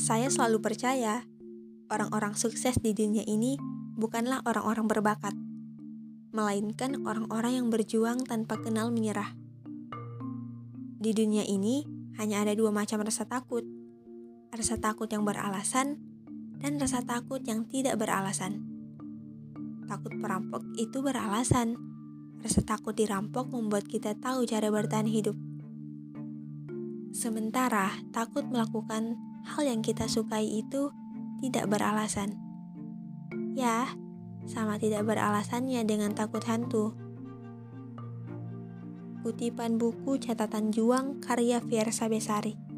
Saya selalu percaya orang-orang sukses di dunia ini bukanlah orang-orang berbakat, melainkan orang-orang yang berjuang tanpa kenal menyerah. Di dunia ini hanya ada dua macam rasa takut: rasa takut yang beralasan dan rasa takut yang tidak beralasan. Takut perampok itu beralasan. Rasa takut dirampok membuat kita tahu cara bertahan hidup. Sementara takut melakukan hal yang kita sukai itu tidak beralasan. Ya, sama tidak beralasannya dengan takut hantu. Kutipan buku catatan juang karya Fiersa Besari.